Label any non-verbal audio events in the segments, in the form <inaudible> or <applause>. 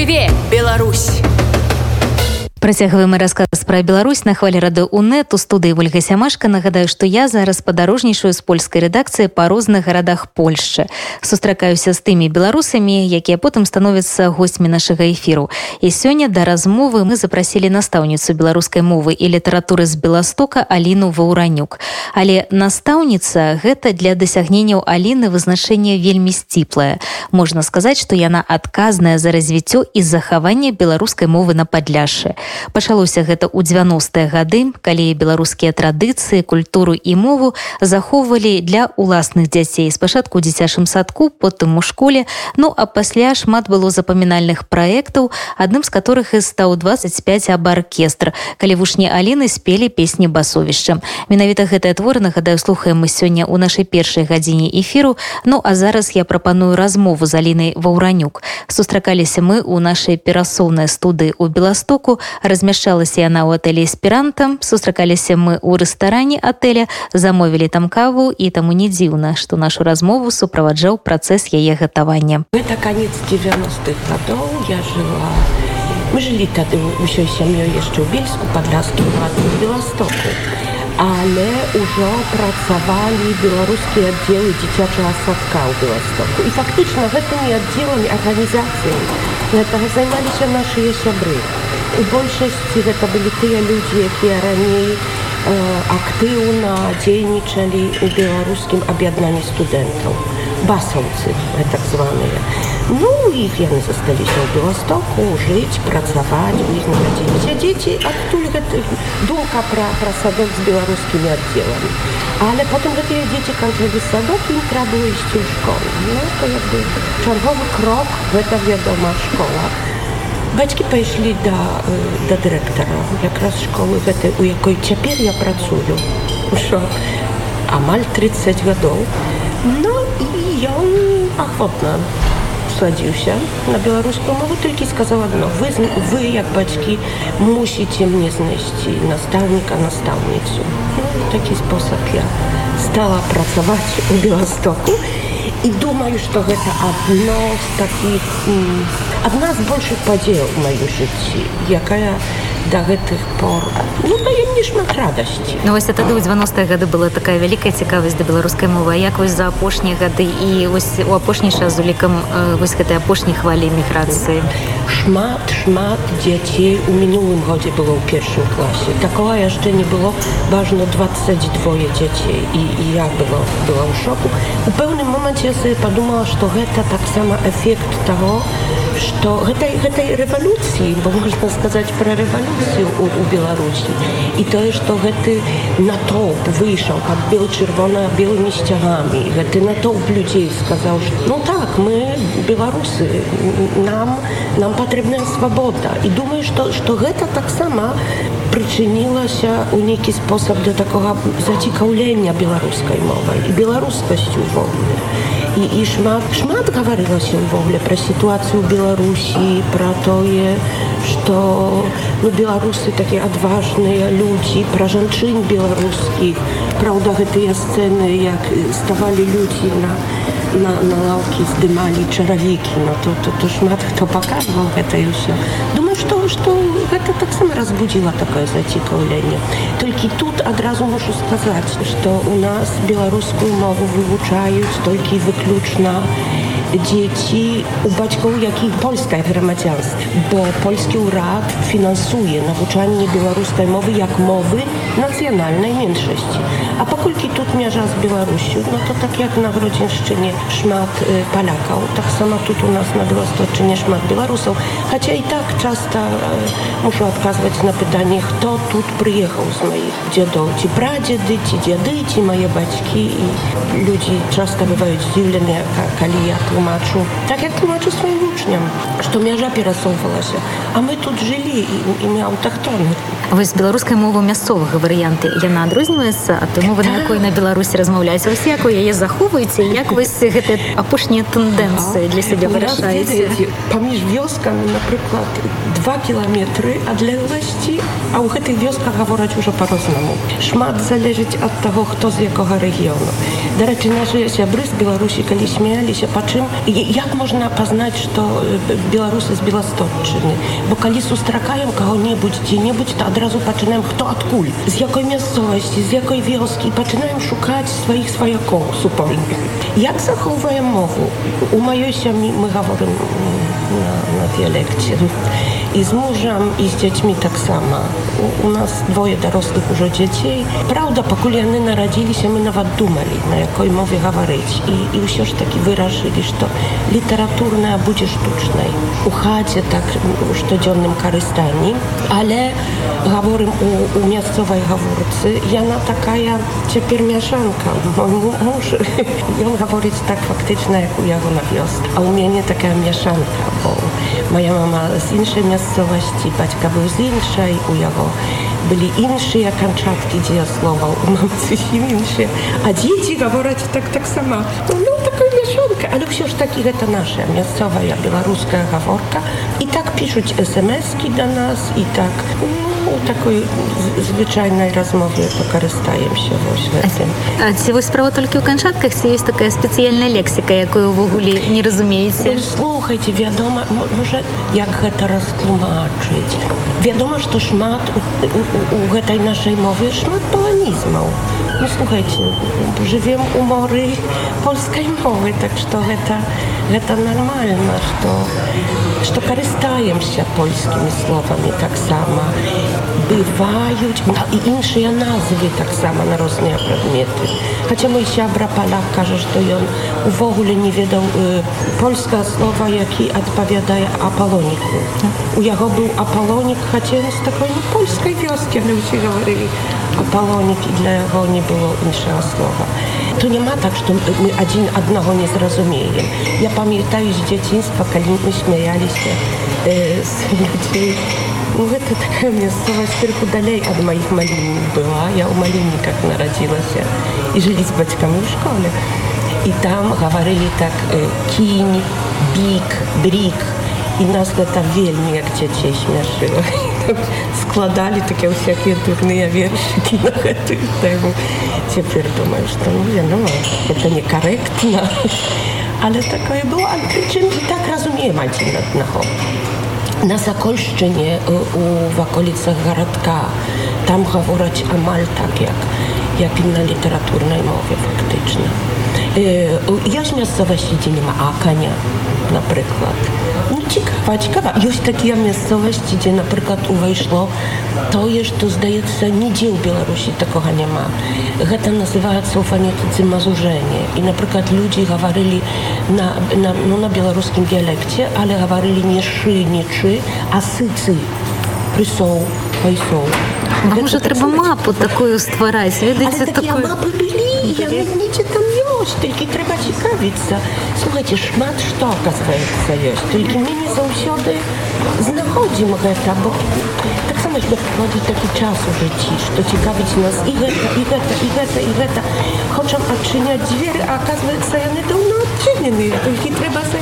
Жыве Беларусь! Працягваем расказ пра Беларусь на хвалі рады УНэт у студыі Вольга Сямашка нагадаю, што я зараз падарожнічаю з польскай рэдакцыі па розных гарадах Польшчы. Сустракаюся з тымі беларусамі, якія потым становяцца госцьмі нашага эфіру. І сёння да размовы мы запрасілі настаўніцу беларускай мовы і літаратуры з Беластока Аліну Ваўранюк. Але настаўніца гэта для дасягненняў Аліны вызначэнне вельмі сціплае. Можна сказаць, што яна адказная за развіццё і захаванне беларускай мовы на падляшы. Пачалося гэта ў 90-е гады, калі беларускія традыцыі, культуру і мову захоўвалі для ўласных дзяцей спачатку ў дзіцячым садку, потым у школе, ну а пасля шмат было запамінальных праектаў, адным з которых і стаў 25 аб аркестр, калі вучні Аліны спелі песні басовішча. Менавіта гэтыя творы нагадаю слухаем мы сёння ў нашай першай гадзіне эфіру. Ну а зараз я прапаную размову з Алінай Ваўранюк. Сустракаліся мы ў нашай перасоўнай студыі ў Беластоку, размяшчалася яна ў атэлі эсперанта сустракаліся мы ў рэстаране атэля замовілі там каву і таму не дзіўна што нашу размову суправаджаў працэс яе гатавання. Это конец 90-х годов я жила мы жылі тады ўсёй сям'ёй яшчэ ў бельску падляскі беластоку але ўжо powstawali białoruskie oddziały dzieciaczego osadka u Białostoku. I faktycznie tymi oddziałami, organizacjami zajmowali się nasi siobry. U большасці гэта былі тыя людзі, якія раней E, aktywna, dzielniczyli u białoruskim objednaniu studentów. basący, tak zwane. No i wiemy, zostali się w Białostoku żyć, pracować, u nich narodzili się dzieci, a których dumka pra, prasadok z białoruskimi oddziałami. Ale potem te dzieci kończyły sadok i tradyły iść do szkoły. No to jakby czerwony krok, to wiadoma szkoła. Бацькі пайшлі да, да дырэктара якраз школы гэтай у якой цяпер я працую Ушо амаль 30 гадоў. Ну і ён ахвотна садзіўся на беларускую мову толькі сказаў адно. Вы вы як бацькі мусіце мне знайсці настаўніка настаўніцу ну, такі спосаб я стала працаваць у беластоку. І думаю што гэта адно з такіх адна з большых падзеяў у маім жыцці якая да гэтых пор ну, дае мне шмат радасці Ну вось тады ў 90 гады была такая вялікая цікавасць да беларускай мовы як вось за апошнія гады і вось у апошні час з улікам вось гэтай апошняй хвалі міграцыі шмат шмат дзяцей у мінулым годзе было ў першым класе. Такого яшчэ не было важно 22 дзяцей. І, і я была была ў шоку. У пэўным моманце я sobie подумала что гэта таксама эфект того что гэтай гэтай рэвалюцыі бо можна сказаць пра рэвалюцыю у, у беларусі. І тое что гэты натоўп выйшаў как бел чырвона белымі сцягамі гэты натоўп людзей сказаў что ну так мы беларусы нам нам патрэбная свабода і думаю что что гэта таксама прычынілася у нейкі спосаб для такога зацікаўлення беларускай мовай і беларускасцю вогуле і, і шмат шмат гаварылася ўвогуле пра сітуацыю беларусі пра тое што ну беларусы такія адважныя людзі пра жанчын беларускіх праўда гэтыя сцэны як ставалі людзі на на, на лаўкі здымалі чаравікі но то, то, то шмат хто паказваў гэта і ўсё думаю што што гэта таксама разбудзіла такое зацікаўленне толькі тут адразу мушу сказаць што у нас беларускую мову вывучаюць толькі выключна дзеці у бацькоў якіх польскае грамадзянство бо польскі ўрад фінансуе навучанне беларускай мовы як мовы нацыянальнай меншасці a pokójki tutniarza ża z Białorusi, no to tak jak na Grodzieńszczynie szmat Palakał, tak samo tu u nas na Białostoczynie szmat Białorusą, chociaż i tak często e, muszę odkazywać na pytanie, kto tu przyjechał z moich dziadów, ci pradziedy, ci dziady, ci moje baćki i ludzie często bywają zdziwieni, kiedy ja tłumaczę, tak jak tłumaczę swoim uczniom, że mierza пересовывала się, a my tu żyli i, i my autochtony. Вось беларускай мовы мясцовага варыянты яна адрозніваецца ад мовы на якой на беларусі размаўляць вось як вы яе захоўваеце як вось гэты апошнія тэндэнцыі для сябе вырашаеце паміж вёскамі напрыклад два кіламетры адлегласці а ў гэтых вёсках гавораць ужо па-рознаму шмат залежыць ад таго хто з якога рэгіёну дарэчы нашы сябры з беларусі калі смяяліся па чым як можна пазнаць што беларусы з беластотчыны бо калі сустракаем каго-небудзь дзе-небудзь то адразу пачынаем хто адкуль з якой мясцовасці з якой вёскі i zaczynają szukać swoich swojaków zupełnie. Jak zachowują mowę? U się my, my mówimy na, na dialekcie. маёй сям'і мы гаворым на, на дыялекце і з мужам і з дзецьмі таксама у, у нас двое дарослых ужо дзяцей Праўда пакуль яны нарадзіліся мы нават думалі на якой мове гаварыць і, і ўсё ж такі выражылі што літаратурная будзе штучнай у хаце так у штодзённым карыстанні але гаворым у, у мясцовай гаворцы яна такая цяпер мяшанка муж <laughs> ён гаворыць так фактычна як у яго на вёск а у мяне Moja mama z innej miejscowości, baćka był z innej, u jego byli inne Kamczatki, gdzie ja słowa, u mamy coś inne, a dzieci mówią tak, tak samo. No, такая мяшанка але ўсё ж такі гэта наша мясцовая беларуская гаворка і так пішуць смски да нас і так ну такой звычайнай размове пакарыстаемся А ці вось справа толькі ў канчатках ці ёсць такая спецыяльная лексіка якую ўвогуле не разумееце слухайте вядома можа як гэта растлумачыць вядома што шмат у, у, у гэтай нашай мове шмат паланізмаў No słuchajcie, żywią umory polskiej mowy, tak że to leta, leta normalna, że, że korzystają się нармальна што што карыстаемся польскімі словамі таксама бываюць ну, і іншыя назвы таксама на розныя прадметы хаця мой сябра палак кажа што ён увогуле не ведаў э, польскае слова які адпавядае апалоніку у яго быў апалонік хаця з такой ну, польскай вёскі але ўсе гаварылі апалонікі для яго не было іншага слова то няма так што мы адзін аднаго не зразумеем я памятаю з дзяцінства калі мы смяяліся э, з людзей Ну, гэта такая мясцовасць крыху далей ад маіх маленнік была я ў маленніках нарадзілася і жылі з бацькамі ў школе і там гаварылі так э, кінь бік брік і нас гэта вельмі як дзяцей смяшыла складалі такія ўсякія дурныя вершыкі на гэтую тэму цяпер думаю што ну, я, ну это некарэктна але такое было чым і так разумеем адзін аднаго na Sokolszczynie y, u, w okolicach Garadka. Tam mówić amal tak jak, jak na literaturnej mowie faktycznie. Y, jaś miejscowości, nie ma akania na przykład. Цікава цікава ёсць такія мясцовасці дзе напрыклад увайшло тое што здаецца нідзе ў беларусі такога няма гэта называецца ў фанетыцы мазужэнне і напрыклад людзі гаварылі на, на, ну, на беларускім дыялекце але гаварылі не шынічы а сыцы прысоў пайсоў можа трэба мапу такую ствараць ведаеце такой... мапы былі там ёсць толькі трэба цікавіцца слухайте шмат што оказывается ёсць толькі мы не заўсёды знаходзім гэта бо таксама прыкладзе такі час у жыцці што цікавіць нас і гэта і гэта і гэта і гэта хочам адчыняць дзверы оказывается яны даўно адчынены толькі трэба за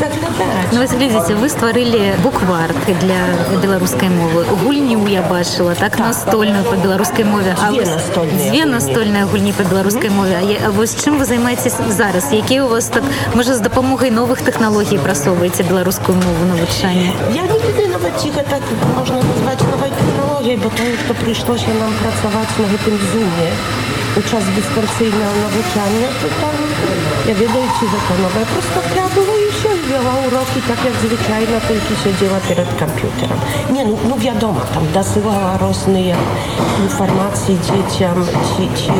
іх Ну, вы глядзіце вы стварылі букварк для беларускай мовы гульню я бачыла так настольную по беларускай мове дзве настольныя гульні по беларускай мове А вось чым вы займаецесь зараз? Які у вас так можа з дапамогай новых тэхналогій прасоўваеце беларускую мову навучання я не ведаю, ці гэта можна назваць новай тэхналогіяй бо тое што прыйшлося нам працаваць на гэтым зуме у час дыстанцыйнага навучання я ведаю ці гэта новая просто прядываю вела уроки так як звычайна толькі сядзела перад камп'ютарам не ну, ну вядома там дасылала розныя інфармацыі дзецям ці, ці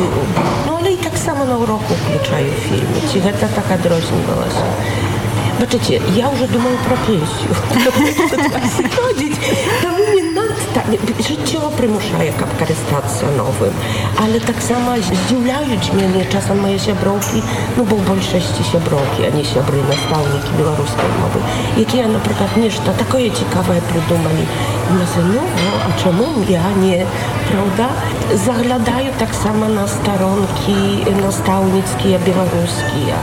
ну але і таксама на уроку уключаю фільмы ці гэта <laughs> так адрознівалася бачыце я уже думаю про пенсію не над так, життєво примушає каб карыстацца новым але таксама здзіўляюць мяне часам мае сяброўкі ну бо ў большасці сяброўкі а не сябры настаўнікі беларускай мовы якія напрыклад нешта такое цікавае прыдумалі ну, а чаму я не праўда заглядаю таксама на старонкі настаўніцкія беларускія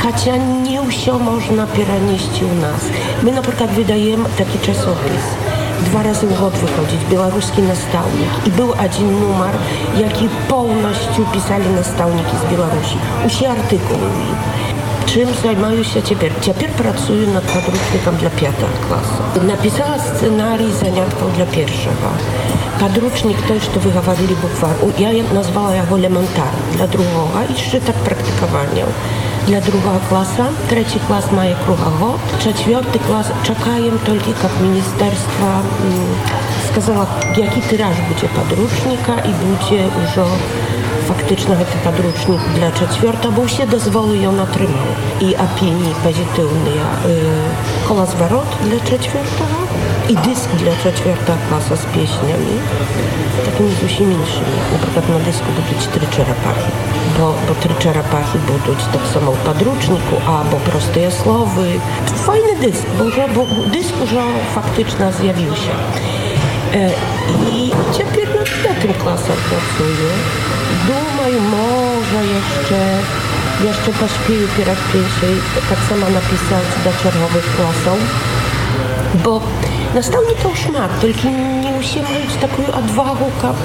Хаця не ўсё можна перанесці ў нас. Мы, напрыклад, выдаем такі часопіс dwa razy w rok wychodzić, białoruski nastałnik. I był один numer, jaki pełnością pisali nastałniki z Białorusi. Usie artykuły. Czym zajmuję się teraz? Teraz pracuję nad podręcznikiem dla piątej klasy. Napisała scenariusz zaniatków dla pierwszego. Podręcznik to, co wychowali bukwar. Ja nazwała go elementarny dla drugiego i jeszcze tak praktykowania для другого класса. Третий класс мае кругагод. Четвертый класс чакаем толькі каб міністэрства сказала які тыраж будзе faktycznych područnih dla czwarta, bo się dozwoły ją natrymał. I opinii pozytywne y, kola zwarot dla czwartego i dysk dla czwartego klasa z pieśniami, takimi zusi mniejszymi. Na przykład na dysku buduć trzy bo, bo trzy czerepachy buduć tak samo w podruczniku, albo proste słowy. Fajny dysk, bo, że, bo dysk już faktyczna zjawił się. E, I ciepło na tym klasach pracuję. можа яшчэ jeszcze pośpieju pierak pierwszej tak samo napisać do czerwonych klasów, bo Настаўнік то шмат, толькі не ўсе маюць такую адвагу, каб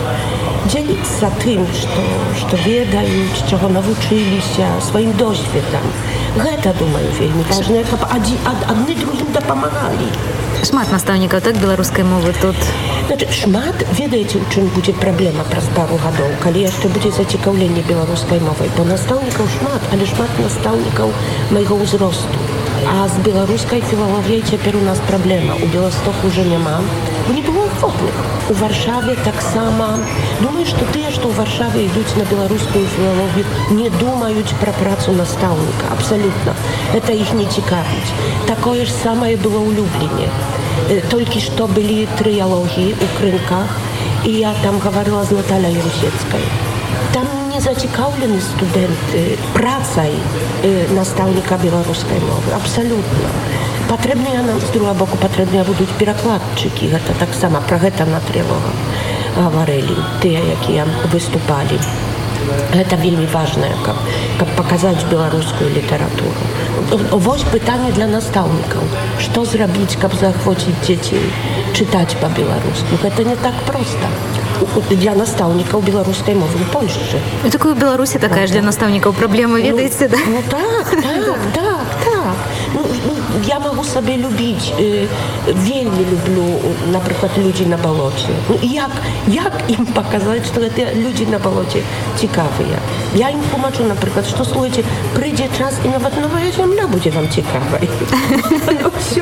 дзяліцца тым, што, што ведаюць, чаго навучыліся сваім досведам. Гэта думаю вельмі важна, каб адзі, ад, адны другім дапамагалі. Шмат настаўнікаў так беларускай мовы тут. Значит, шмат ведаеце, у чым будзе праблема праз пару гадоў, калі яшчэ будзе зацікаўленне беларускай мовай, бо настаўнікаў шмат, але шмат настаўнікаў майго ўзросту. А з беларускай філалогіяй цяпер у нас праблема. У Беластоку уже няма. Бо не было ахвотных. У Варшаве таксама думаю, што тыя, што ў Варшаве ідуць на беларускую філалогію, не думаюць пра працу настаўніка. Абсалютна. Это іх не цікавіць. Такое ж самае было ў Любліне. Толькі што былі трыялогіі ў крынках, і я там гаварыла з Наталяй Русецкай. Там зацікаўлены студэнты працай настаўніка беларускай мовы абсалютна патрэбныя нам з друга боку патрэбныя будуць перакладчыкі гэта таксама пра гэта на трывога гаварылі тыя якія выступалі гэта вельмі важнае каб, каб паказаць беларускую літаратуру. Вось пытанне для настаўнікаў. Што зрабіць каб заахвоціць дзяцей чытаць па-беларуску? Гэта не так проста. Для настаўнікаў беларускай мовы ў Польшчы. Ну, такую Беларусі такая ж для настаўнікаў праблема ведаеце ну, да? ну, так, так, так, no, ja mogę sobie lubić, y, wielmi lubię na przykład ludzi na balocie. No, jak, jak im <laughs> pokazać, że te ludzie na balocie ciekawi? Ja im tłumaczę na przykład, że słuchajcie, przyjdzie czas i nawet nowa ziemia będzie wam ciekawa. <laughs> no все,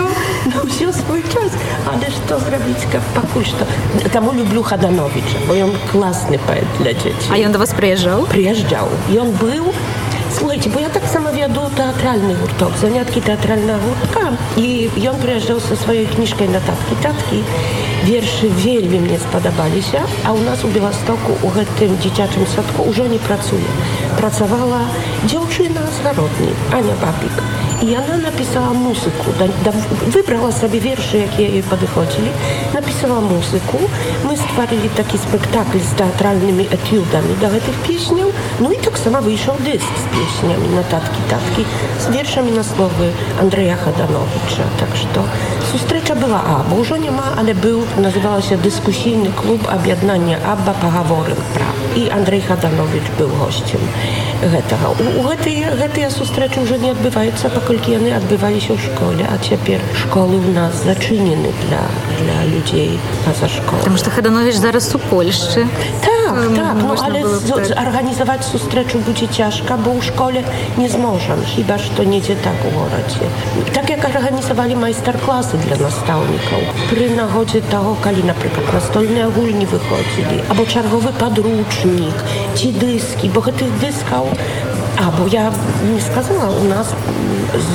no все swój czas. Ależ to Zrawicka pakuś to. Tam lubię Hadanowicza, bo on klasny poet dla dzieci. A on do was przyjeżdżał? Przyjeżdżał. I on był Słuchajcie, bo ja tak samo wiodł teatralny hurtok, zaniatki teatralna hurtka i on przyjeżdżał ze swojej kniżki notatki, tatki. Wierszy wielbi mnie spodobali się, a u nas u Białostoku, u tym dzieciaczym sodku, u żonie pracuje. Pracowała dziewczyna z zarodni, Ania Babik. І яна напісала музыку, да, да, выбрала сабе вершы, якія ёй падыходзілі, напісала музыку. Мы стварылі такі спектакль з тэатральнымі этюдамі да гэтых песняў. Ну і таксама выйшаў дыск з песнями нататкі таткі з вершамі на словы Андрэя Хадановича. Так што сустрэча была а, бо ўжо няма, але быў называлася дыскусійны клуб аб'яднання Абба пагаворым пра. І Андрей Хаданович быў госцем гэтага. У, у гэтыя, гэтыя сустрэчы ўжо не адбываюцца па паколькі яны адбываліся ў школе а цяпер школы ў нас зачынены для для людзей па-за школу потому что хаданович зараз у польшчы так, так, ну, але арганізаваць сустрэчу будзе цяжка бо ў школе не зможам хіба што недзе так у горадзе так як арганізавалі майстар-класы для настаўнікаў пры нагодзе таго калі напрыклад настольныя гульні выходзілі або чарговы падручнік ці дыскі бо гэтых дыскаў А, бо я не сказала, у нас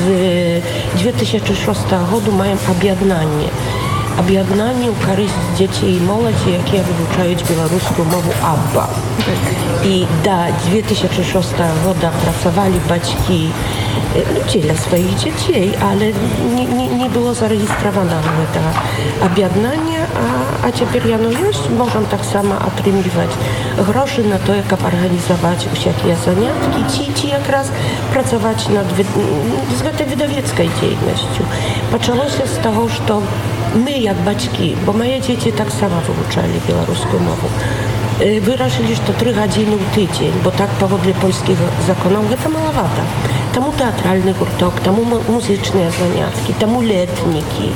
з 2006 году маем аб'яднанне аб'яднанне ў карысць дзяцей і моладзі, якія вывучаюць беларускую мову абба. І да 2006 года працавалі бацькі ну, дзеля сваіх дзяцей, але не, не, не было зарэгістравана гэтага аб'яднання, а, а цяпер яно ёсць, можам таксама атрымліваць грошы на тое, каб арганізаваць усякія заняткі ці ці якраз працаваць над з гэтай выдавецкай дзейнасцю. Пачалося з таго, што my jak бацькі бо мае дзеці таксама вывучалі беларускую мову вырашылі што тры гадзіны ў тыдзень бо так паводле польскіх законаў гэта малавата Temu teatralny hurtok, temu muzyczne zaniatki, temu letniki.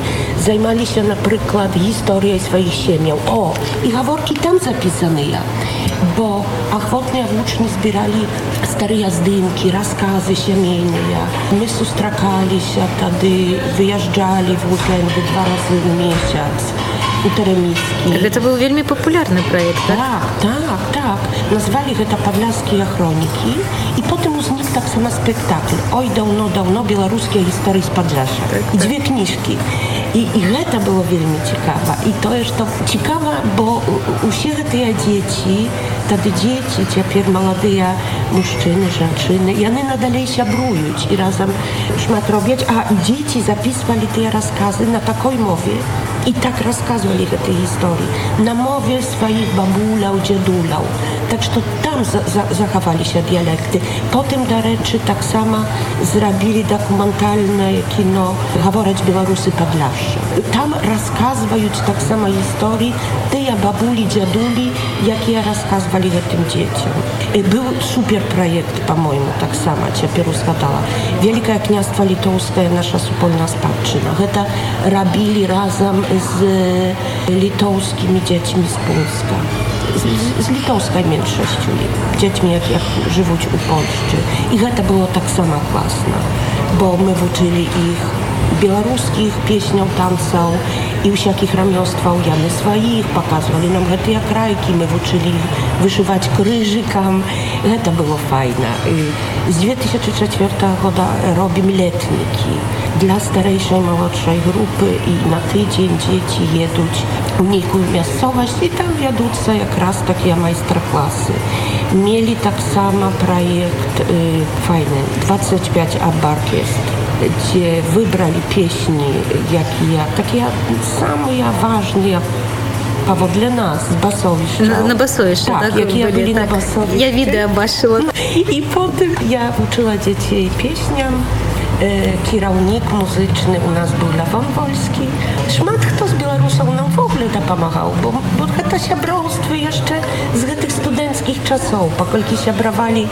Zajmowali się na przykład historią swoich ziemią. O, i haworki tam zapisane ja, bo ochotnie włóczni zbierali stare jazdynki, rozkazy siemienne. My sustrzekali się wtedy, wyjeżdżali w weekendy dwa razy w miesiąc. Uteremiski. To był bardzo popularny projekt, tak? Tak, tak, tak. Nazwali to Podlaskie Chroniki i potem uznali tak samo spektakl. Oj, dawno, dawno, białoruskie historie z Podlasia. Tak, I dwie książki. I, I гэта было вельмі цікава і тое што цікава бо усе гэтыя дзеці тады дзеці цяпер маладыя мужчыны жанчыны яны надалей сябруюць і разам шмат робяць а дзеці записывалі тыя расказы на такой мове i tak rozkazali te historii na mowie swoich babulau, dziadulał. Tak że tam za, za, zachowali się dialekty. Potem do rzeczy tak samo zrobili dokumentalne kino Haworać Białorusy Podlasze. Tam rozkazują tak samo historii tej babuli, dziaduli, jakie rozkazywali tym dzieciom. Był super projekt, po mojemu, tak samo, ciepło zgadała. Wielkie Kniastwo Litowskie, nasza supolna spadczyna. To robili razem z litowskimi dziećmi z Polska. Z, z litowskiej mniejszością, dziećmi jak, jak żywuć u Polszczy. I to było tak samo klasne, bo my uczyli ich białoruskich pieśnią, tancą i всяких рамёстваў яны сваіх паказвалі нам гэтыя крайкі мы вучылі вышываць крыжыкам гэта было файна з 2004 года робім летнікі dla starejszej, młodszej grupy i na tydzień dzieci jeduć w nейкую мясцовасць i tam wiaduцца якраз такія майстар-класы. Mieli tak samo projekt y, fajny 25 Abarkiestr gdzie wybrali pieśni, jakie, takie самые важные powodle nas, z Basowiszcza. Na, na Basowiszcza, tak? tak jakie ja byli tak. na Basowiszczu. Ja widzę baszło. <laughs> I potem ja uczyła dzieci pieśniom. E, kierownik muzyczny u nas był Lawon Wolski. Szmat kto z Białorusą nam w ogóle da pomagał, bo, bo to siabrostwo jeszcze z tych studenckich czasów. Pokolki siabrawali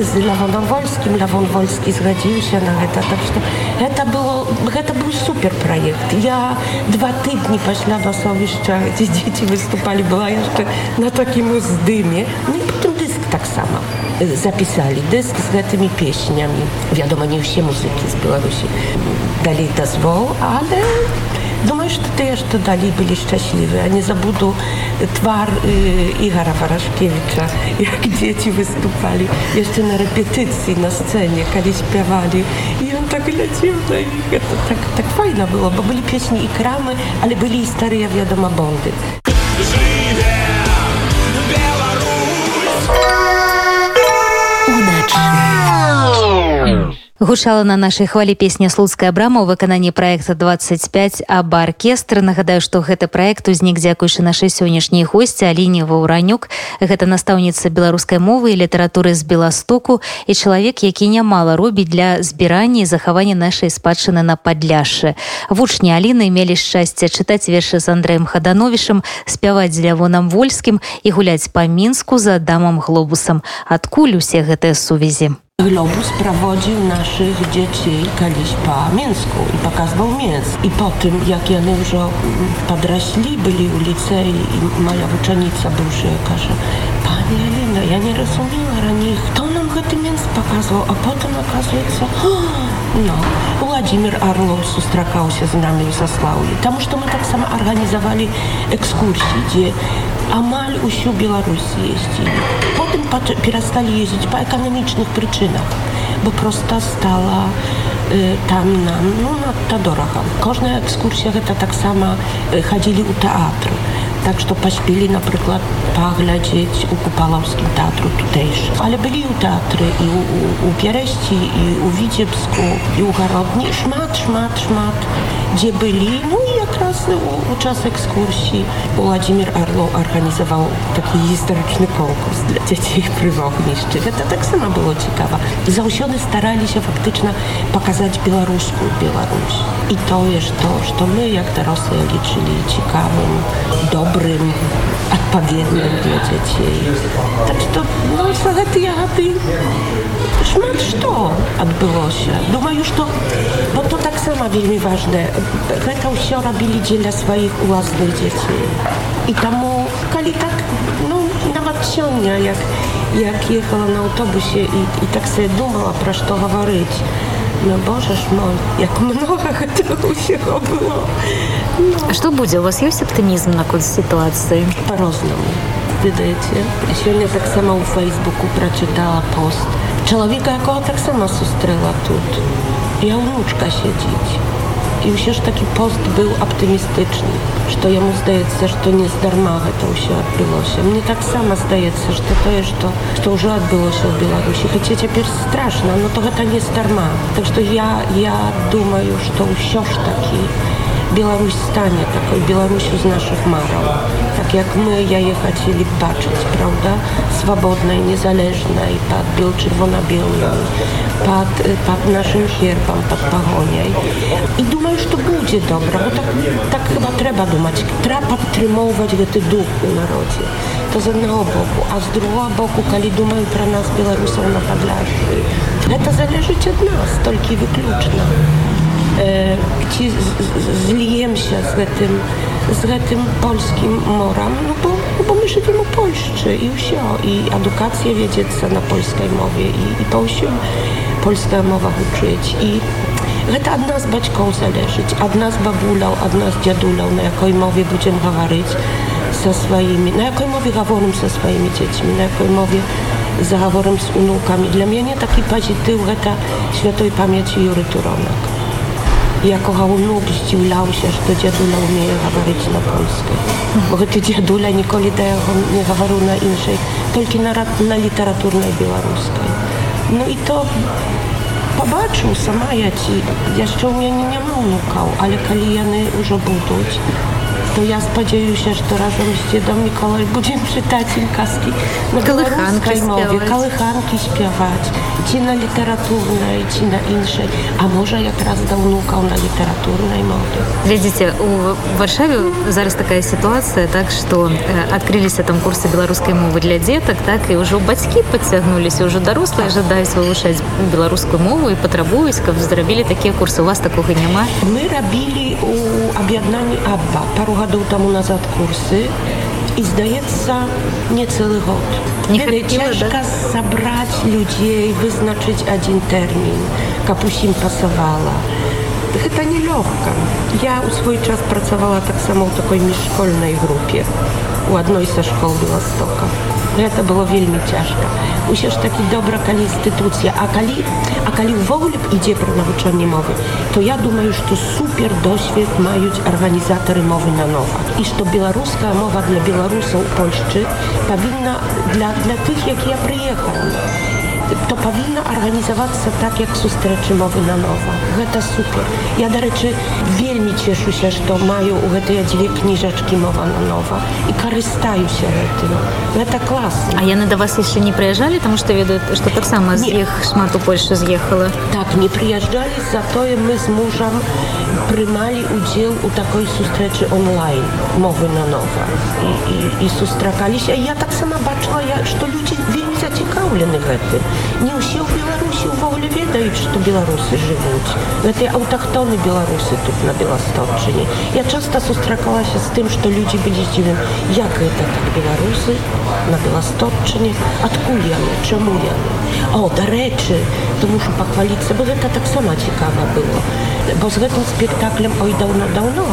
z Lawonem Wolskim, Lawon Wolski zgodził się na to. Tak że to, było, to był super projekt. Ja dwa tygodnie pośla Basowiszcza, <laughs> gdzie dzieci wystupali, była jeszcze na takim zdymie. No i potem dysk tak samo zapisali dysk z tymi pieśniami. Wiadomo, nie wszystkie muzyki z Białorusi dali dozwol, ale Думаю, что те, что дали, были счастливы. Они забуду твар э, Игора Ворошкевича, как дети выступали. Jeszcze на репетиции на сцене, когда śpiewali. I on tak leciał na ich. To tak, tak fajne było, bo byli pieśni i kramy, ale byli i stare, wiadomo, bondy. Гучала на нашай хвалі песня слуцкая брама у выкананні проекта 25 аб аркестр. Нагадаю што гэты проект узнік дзякуючы нашай сённяшняй госці аліне ваўранюк. Гэта настаўніца беларускай мовы і літаратуры з беластоку і чалавек які нямала робіць для збірання і захавання нашай спадчыны на падляшы вучні аліны мелі шчасце чытаць вершы з андреем хадановішам спяваць з лявонам вольскім і гуляць па мінску за дамам глобусам. Адкуль усе гэтыя сувязі Globus prowadził naszych dzieci kiedyś po Mięsku i pokazywał Mięsk. I po tym, jak ja już podrośli, byli ulice i moja uczennica bywsza każe, Pani Elina, ja nie rozumiała ранее, kto гэты мінск паказваў а потым оказывается no, <gasps> ну, владимир орлов сустракаўся з намі заслаўлі таму што мы таксама арганізавалі экскурсіі дзе амаль усю Беларусь ездзілі потым перасталі ездзіць па эканамічных прычынах бо проста стала э, там нам ну надта дорага кожная экскурсія гэта таксама э, хадзілі ў тэатры tak że paśpili na przykład poglądzić u Kupalowskim Teatru tutejszy. Ale byli u teatry i u, u, Piereści, i u Witebsku, i u Garodni. Szmat, szmat, szmat, gdzie byli. No wiosny podczas ekskursji Władimir Arlo organizował taki historyczny konkurs dla dzieci przyrodniczych. To tak samo było ciekawe. Zausiony starali się faktycznie pokazać białoruską Białoruś. I to jest to, że my jak dorosłe liczyli ciekawym, dobrym, добрым адпаведным для дзяцей так што ну, за гэтыя гады шмат што адбылося думаю што bo to таксама вельмі важнае гэта ўсё рабілі дзеля сваіх уласных дзяцей і таму калі так ну нават сёння як як ехала на аўтобусе і, і так себе думала пра што гаварыць Ну боже ж мой як много <laughs> гэтага ўсяго было А што будзе у вас ёсць аптымізм наконт сітуацыі по-рознаму ведаеце сёння таксама ў фейсбуку прачытала пост. Чалавека якога таксама сустрэла тут. Я ўнучка сядзіць і ўсё ж такі пост быў аптымістычны што яму здаецца што не здарма гэта ўсё адбылося мне таксама здаецца што тое што што ўжо адбылося ў беларусі хаця цяпер страшна но то гэта не здарма так што я я думаю што ўсё ж такі я Беларусь стане такой Беларусю з наших мараў. Так як мы яе хацелі бачыць, праўда, свабоднай, незалежнай, пад бел чырвона-белым, пад, пад нашым гербам, пад пагоняй. І думаю, што будзе добра, бо так, так chyba трэба думаць, трэба падтрымоўваць гэты дух у народзе. То з аднаго боку, а з другого боку, калі думаю пра нас беларусаў на падляжы, гэта залежыць ад нас, толькі выключна. gdzie zlijemy się z tym, z tym polskim moram, no bo, no bo my żyjemy w Polsce i wsio, i edukację wiedzieć na polskiej mowie i, i polskim polska mowa uczyć i to od nas baćką zależeć, od nas babulał, od nas dziadulał, na jakiej mowie będziemy mówić ze swoimi, na jakiej mowie gaworem ze swoimi dziećmi, na jakiej mowie zahaworem z unukami. Dla mnie nie taki pozytyw, to świętej pamięci Jury Turonek. Ja kochał ludzi, zdziwiał się, że to dziadula umieje mówić na polsku. Bo ty dziadula nikoli nie mówił na innej, tylko na, na literaturnej białoruskiej. No i to pobaczył sama ja ci. Jeszcze u mnie nie ma unukał, ale kiedy jany już buduć, то я спадзяюся, што разам з дзедам Міколай будзем чытаць ім казкі на беларускай мове, калыханкі спяваць ці на літаратурнай ці на іншай а можа якраз да ўнукаў на літаратурнай мове глядзіце у варшаве зараз такая сітуацыя так што адкрыліся там курсы беларускай мовы для дзетак так і ўжо бацькі падцягнуліся ўжо дарослыя жадаюць вывучаць беларускую мову і патрабуюць каб зрабілі такія курсы у вас такога няма мы рабілі у аб'яднанні абба пару гадоў таму назад курсы і здаецца не цэлы год не цяжка да? сабраць людзей вызначыць адзін тэрмін каб усім пасавала гэта нелёгка я ў свой час працавала таксама ў такой міжшкольнай групе у адной са школ беластока гэта было вельмі цяжка усё ж такі добра калі інстытуцыя а калі а калі ўвогуле б ідзе пра навучанне мовы то я думаю што супер досвед маюць арганізатары мовы на нова і што беларуская мова для беларусаў польшчы павінна для для тых якія прыехалі to powinno organizowaцца tak jak сустрэчы мовы нанова гэта супер я дарэчы вельмі цешуся што маю у гэтыя дзве кніжачкі мова нанова і карыстаюся гэтым гэта клас А яны да вас яшчэ не прыязджалі таму што ведаюць што таксама з іх шмат у Польшы з'ехала так не прыязджалі затое мы з мужам прымалі удзел у такой сустрэчы онлайн мовы нанова і, і, і сустракаліся я таксама бачыла я што людзі вельмі зацікаўлены гэтым не ўсе ў беларусі ўвогуле ведаюць што беларусы жывуць гэтыя аўтахтоны беларусы тут на беластокчыне я часта сустракалася з тым што людзі былі здзівен як гэта так беларусы на беластокчыне адкуль яны чаму яны о дарэчы то мушу пахваліцца бо гэта таксама цікава было bo z гэтым спектаклем ой даўно-даўно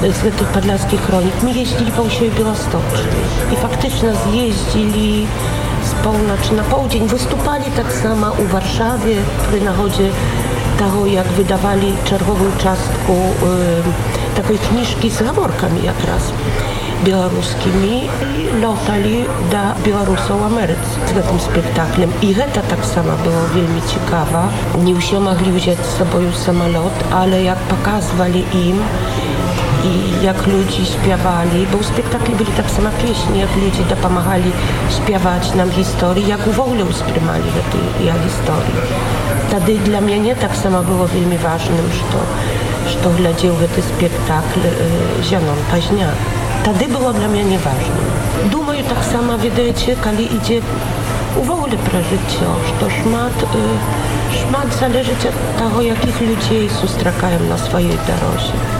з гэтых падляцкіх хронік мы ездзілі па ўсёй беластокчы і фактычна з'ездзілі na południe. Wystupali tak samo u Warszawie przy nachodzie tego, jak wydawali czerwową czastku y, takiej kniżki z laborkami jak raz białoruskimi i latali do Białorusów Ameryce z tym spektaklem. I to tak samo było wielmi ciekawa. Nie mogli wziąć z sobą samolot, ale jak pokazywali im i jak ludzie śpiewali, bo w spektakli byli tak samo pieśni, jak ludzie dopomagali śpiewać nam historii, jak w ogóle usprzymali tej historii. Wtedy dla mnie nie tak samo było wielmi ważnym, że, że глядел ten spektakl y, Zianon Paźniak. Wtedy było dla mnie nieważne. Думаю, tak samo wiecie, kiedy idzie w ogóle про życie, że szmat, y, szmat zależy od tego, jakich ludzi sustrakają na swojej drodze.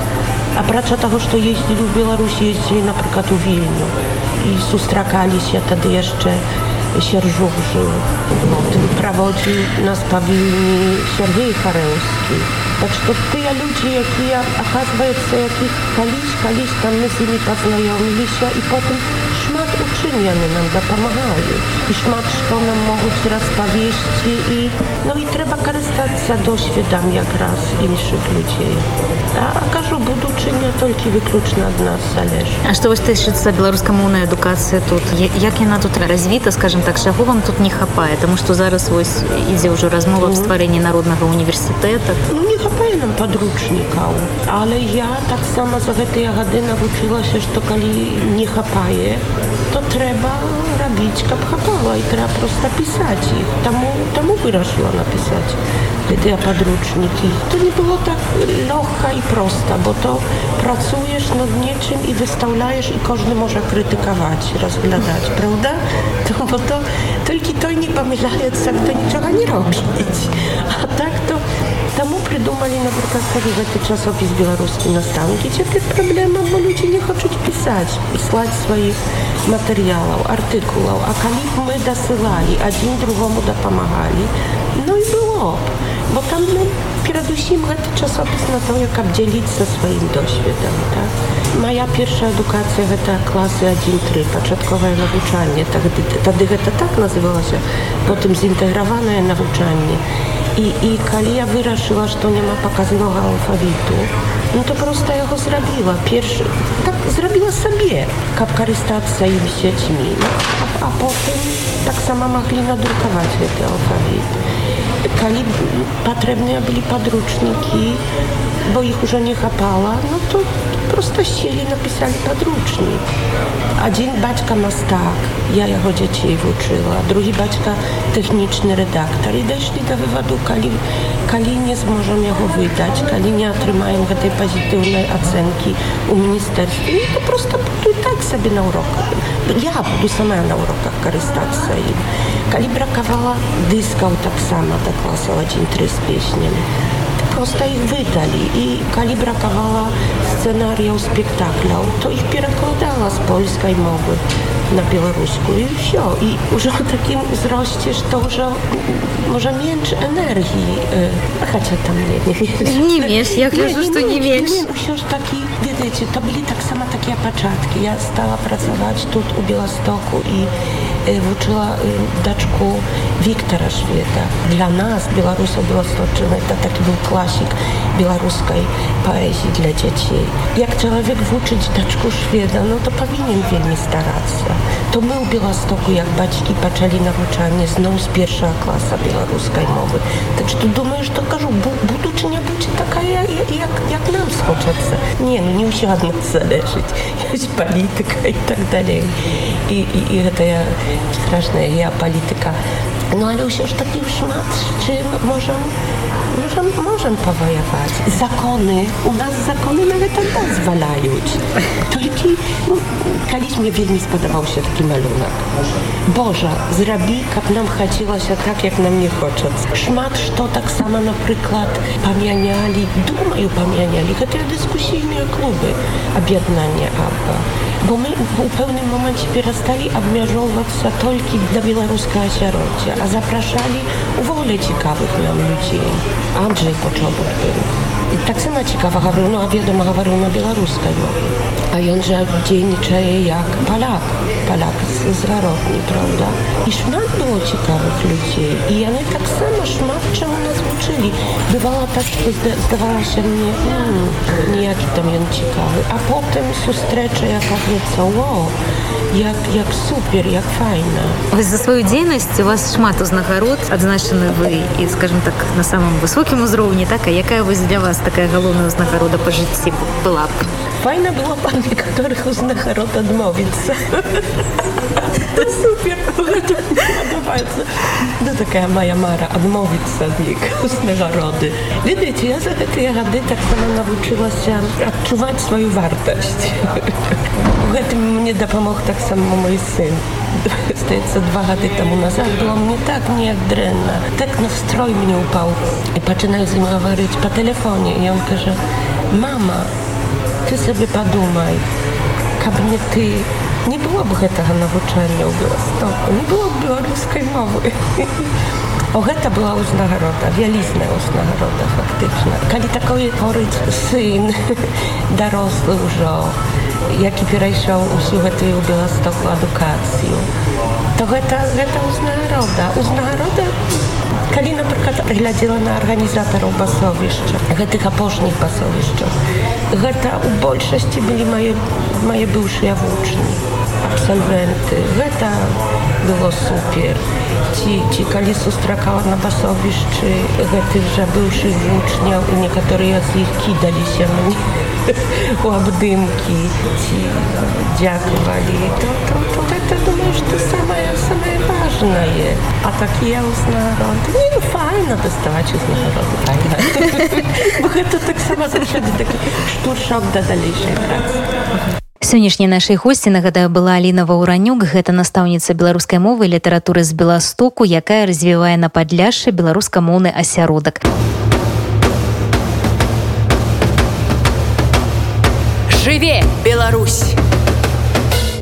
A pracza tego, że jeździli w Białorusi, jeździli na przykład w Wilniu i sustrakali się wtedy jeszcze Sierżów żył. Tym prowadził nas pawilni Siergiej Chareuski. Tak że to tyle ludzi, jakie оказывается, jakich kaliś, kaliś tam my z nimi poznajomili się i potem szmat uczyniony nam dopomagali. I szmat, co nam mogą rozpowieści i no i trzeba korzystać z doświadczeń jak raz innych ludzi. A кажу, будучыня толькі выключна ад нас залежыць. А што вось тычыцца беларускамоўная адукацыя тут як яна тут развіта скажем так чаго вам тут не хапае тому што зараз вось ідзе ўжо размова аб стварэнні народнага універсітэта ну, не хапае нам падручнікаў але я таксама за гэтыя гады навучылася што калі не хапае to trzeba robić kapchatowo i treba prosto pisać i temu, temu wyraźno napisać te podręczniki. To nie było tak lekka i prosta, bo to pracujesz nad niczym i wystawiasz i każdy może krytykować, rozglądać, prawda? <laughs> To, bo to tylko to nie pomyśleć, jak to niczego nie robić. A tak придумали на прыказках гэты часопіс беларускі настаўнікі цяпер праблема бо людзі не хочуць пісаць слаць сваіх матэрыялаў артыкулаў а калі б мы дасылалі адзін другому дапамагалі ну і было бо там ну, перадусім гэты часопіс на тое каб дзяліцца сваім досведам так? моя першая адукацыя гэта класы 13 пачатковае навучанне тады, тады гэта так называлася потым зінтэграванае навучанне і i, i Kalia wyraziła, że to nie ma pokaznego alfabetu. No to prosta go zrobiła. Pierwszy, tak zrobiła sobie. Kapkarystacja i wisieć. No, a, a potem tak sama mogli nadrukować te alfabety kali potrzebne byli podręczniki, bo ich już nie chapała, no to prosto chcieli, napisali podręcznik. A dzień baćka tak, ja jako dzieci jej uczyła, drugi baćka techniczny redaktor. I doszli do wywodu, kali, kali nie zmożą jego wydać, kali nie otrzymają tej pozytywnej ocenki u ministerstwa, no to prosto buduj tak sobie na я буду сама на уроках карыстацца ім калі бракавала дыскаў таксама дакласаваць інтры з песнямі 1-3 z pieśniami. Prosto ich wydali i Kali brakowała scenariów spektaklów, to ich przekładała z polskiej mowy na białorusku i wsio. I już o takim wzroście, że to już może mieć energii. A chociaż tam nie, nie Nie wiesz, jak leżysz, to nie wiesz. Nie, już taki, wiecie, to byli tak samo takie początki. Ja stała pracować tu u Białostoku i włóczyła daczku Wiktora Szweda. Dla nas, Białorusów, było stoczyny, to taki był klasik białoruskiej poezji dla dzieci. Jak człowiek włóczyć daczku Szweda, no to powinien wiele starać się. to my u Białostoku, jak baćki paczali nauczanie znowu z pierwszego klasa białoruskiej mowy. Także to думаю, что кажу, буду чи не буду такая, як, як нам схочется. Не, ну не ўсё ад нас залежыць. Ёсць палітыка і так далей. І, і, і гэтая страшная геапалітыка No ale już taki szmat, z czym możemy Możemy, możemy powojować. Zakony, u nas zakony nawet tak pozwalają. Tylko no, kiedyś mnie wielmi spodobał się taki malunek. Boże, zrobi, jak nam chciało się tak, jak nam nie chce. Szmat, to tak samo na przykład pamiętali, думаю, pamiętali, te dyskusyjne kluby objednania ABBA. Bo my w pewnym momencie przestali obmierzować się tylko dla białoruskiego sierocia, a zapraszali ogóle ciekawych ludzi. Andrzej Poczobut był. I tak samo ciekawa a wiadomo Hawruna białoruska. A on, że dzienniczy jak Polak. Polak z, z Warodni, prawda? I szmat było ciekawych ludzi. I one tak samo szmat czemu nas uczyli. Bywała tak, zda, zdawała się mnie, hmm, niejaki tam jen ciekawy. A potem сустрэча jak кажется, wow, як, як супер, як файна. Вось за сваю дзейнасць у вас шмат узнагарод адзначаны вы і скажем так на самым высокім узроўні так а якая вось для вас такая галоўная узнагарода па жыцці была Файна было па некаторых узнагарод адмовіцца. Супер падабаецца. Да такая моя мара адмовіцца ад іх узнагароды. Ведаеце, я за гэтыя гады таксама навучылася адчуваць сваю вартасць. У гэтым мне дапамог таксама мой сын. Здаецца, два гады таму назад было мне так неяк дрэнна. Так настрой мне упаў. І пачынаю з ім гаварыць па тэлефоне. І ён кажа: « Мама, ты сабе падумай, каб не ты, не было б гэтага навучання ў Беластоку, не было б беларускай мовы. <laughs> О, гэта была ўзнагарода, вялізная ўзнагарода фактычна. Калі такое творыць сын <laughs> дарослы ўжо, які перайшоў усю гэтую беластоку адукацыю, то гэта, гэта ўзнагарода. Узнагарода калі напрыклад глядзела на арганізатараў басовішча гэтых апошніх басовішчаў гэта у большасці былі мае мае быўшыя вучні абсальвенты гэта было супер ці ці калі сустракала на басовішчы гэтых жа быўшых вучняў і некаторыя з іх кідаліся мне у абдымкі ці дзякавалі то, то, то, гэта думаю што самае самае важнае а такія ўзнароды не ну, файна даставаць узнароды <laughs> файна гэта таксама заўсёды такі штуршок да далейшай працы сённяшняй нашай госці нагадаю была Аліна Ваўранюк. Гэта настаўніца беларускай мовы літаратуры з беластоку якая развівае на падляшшы беларускамоўны асяродак. Жыве Беларусь